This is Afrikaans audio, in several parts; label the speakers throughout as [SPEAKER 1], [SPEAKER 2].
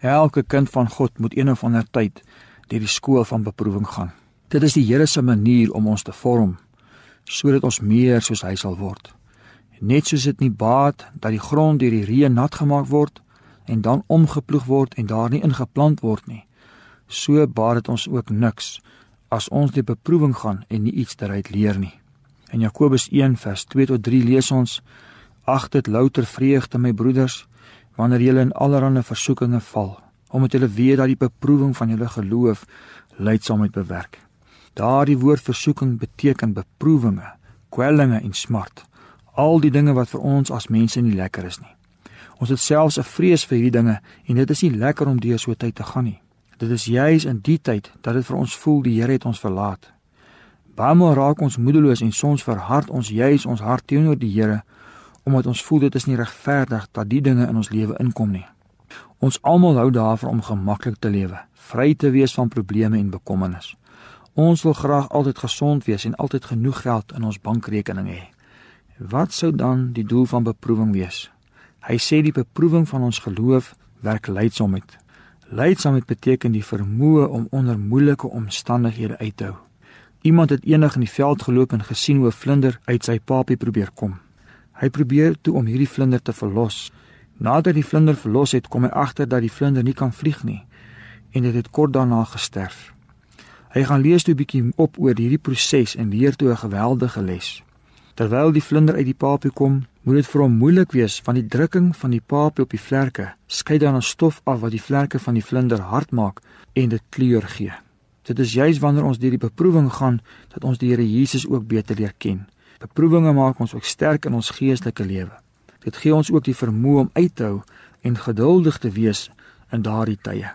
[SPEAKER 1] Elke kind van God moet een of ander tyd deur die skool van beproewing gaan. Dit is die Here se manier om ons te vorm sodat ons meer soos hy sal word. Net soos dit nie baat dat die grond deur die reën nat gemaak word en dan omgeploeg word en daar nie ingeplant word nie. So baat dit ons ook niks as ons die beproewing gaan en nie iets daaruit leer nie. In Jakobus 1 vers 2 tot 3 lees ons: Ag dit louter vreugde my broeders wanneer julle in allerlei versoekinge val, omdat julle weet dat die beproewing van julle geloof lydsaamheid bewerk. Daardie woord versoeking beteken beproewinge, kwellinge en smart. Al die dinge wat vir ons as mense nie lekker is nie. Ons het selfs 'n vrees vir hierdie dinge en dit is nie lekker om deur so tyd te gaan nie. Dit is juis in die tyd dat dit vir ons voel die Here het ons verlaat. Baie maal raak ons moedeloos en soms verhard ons juis ons hart teenoor die Here omdat ons voel dit is nie regverdig dat die dinge in ons lewe inkom nie. Ons almal hou daarvan om gemaklik te lewe, vry te wees van probleme en bekommernis. Ons wil graag altyd gesond wees en altyd genoeg geld in ons bankrekening hê. Wat sou dan die doel van beproewing wees? Hy sê die beproewing van ons geloof werk lydsaamheid. Lydsaamheid beteken die vermoë om onder moeilike omstandighede uit te hou. Iemand het eendag in die veld geloop en gesien hoe 'n vlinder uit sy papie probeer kom. Hy probeer toe om hierdie vlinder te verlos. Nadat die vlinder verlos het, kom hy agter dat die vlinder nie kan vlieg nie en dit het kort daarna gesterf. Hy gaan lees toe 'n bietjie op oor hierdie proses en leer toe 'n geweldige les. Terwyl die vlinder uit die papie kom, moet dit vir hom moeilik wees van die drukking van die papie op die vlerke skei dan 'n stof af wat die vlerke van die vlinder hard maak en dit kleur gee. Dit is juis wanneer ons deur die beproewing gaan dat ons die Here Jesus ook beter leer ken. Beproewinge maak ons ook sterk in ons geestelike lewe. Dit gee ons ook die vermoë om uit te hou en geduldig te wees in daardie tye.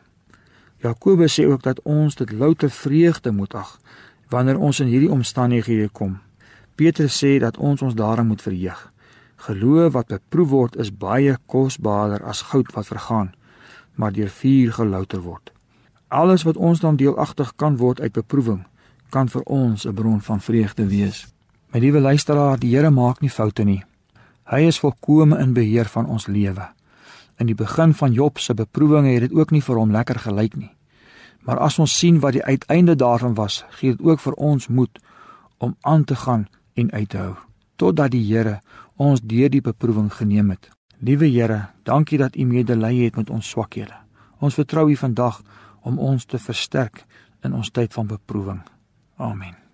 [SPEAKER 1] Jakobus sê ook dat ons dit louter vreugde moet ag wanneer ons in hierdie omstandighede kom. Petrus sê dat ons ons daarin moet verheug. Geloof wat beproef word is baie kosbaarder as goud wat vergaan, maar deur vuur gelouter word. Alles wat ons dan deelagtig kan word uit beproewing, kan vir ons 'n bron van vreugde wees. My liewe luisteraar, die Here maak nie foute nie. Hy is volkome in beheer van ons lewe. In die begin van Job se beproewinge het dit ook nie vir hom lekker gelyk nie. Maar as ons sien wat die uiteinde daarvan was, gee dit ook vir ons moed om aan te gaan en uit te hou totdat die Here ons deur die beproewing geneem het. Liewe Here, dankie dat U medelee het met ons swakhede. Ons vertrou U vandag om ons te versterk in ons tyd van beproewing. Amen.